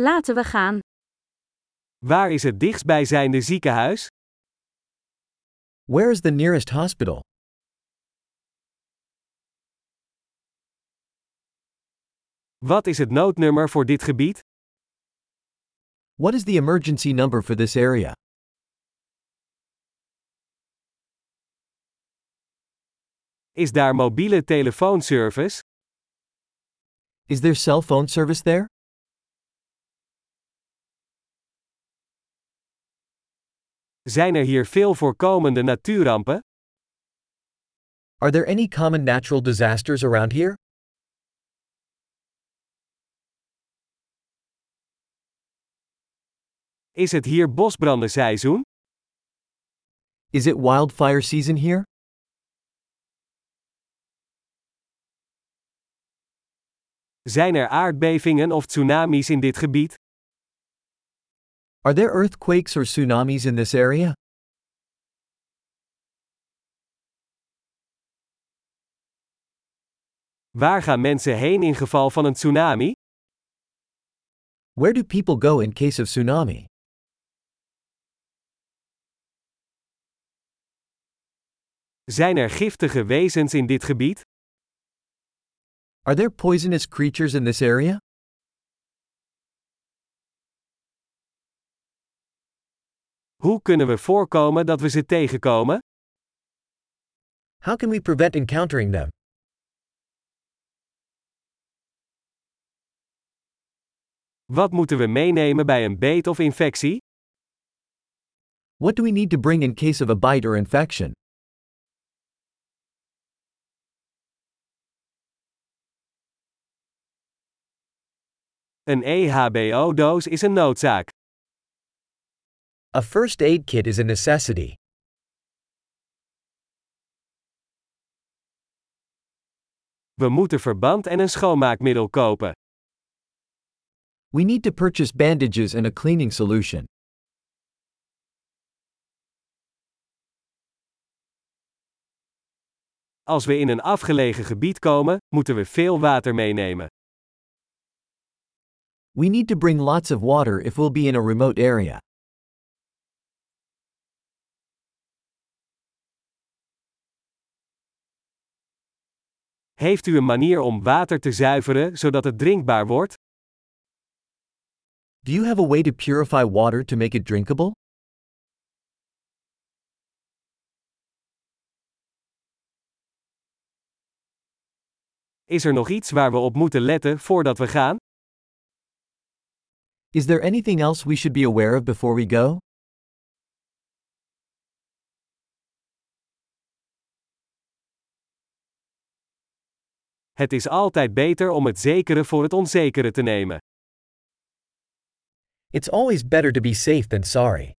Laten we gaan. Waar is het dichtstbijzijnde ziekenhuis? Where is the nearest hospital? Wat is het noodnummer voor dit gebied? What is the emergency number for this area? Is daar mobiele telefoonservice? Is there cell phone service there? Zijn er hier veel voorkomende natuurrampen? Are there any common natural disasters around here? Is het hier bosbrandenseizoen? Is it wildfire season here? Zijn er aardbevingen of tsunamis in dit gebied? Are there earthquakes or tsunamis in this area? Waar gaan mensen heen in geval van een tsunami? Where do people go in case of tsunami? Zijn er giftige wezens in dit gebied? Are there poisonous creatures in this area? Hoe kunnen we voorkomen dat we ze tegenkomen? How can we prevent encountering them? Wat moeten we meenemen bij een beet of infectie? What do we need to bring in case of a bite or infection? Een EHBO-doos is een noodzaak. A first aid kit is a necessity. We moeten verband en een schoonmaakmiddel kopen. We need to purchase bandages and a cleaning solution. Als we in een afgelegen gebied komen, moeten we veel water meenemen. We need to bring lots of water if we'll be in a remote area. Heeft u een manier om water te zuiveren zodat het drinkbaar wordt? Do you have a way to purify water to make it drinkable? Is er nog iets waar we op moeten letten voordat we gaan? Is there anything else we should be aware of before we go? Het is altijd beter om het zekere voor het onzekere te nemen. It's always better to be safe than sorry.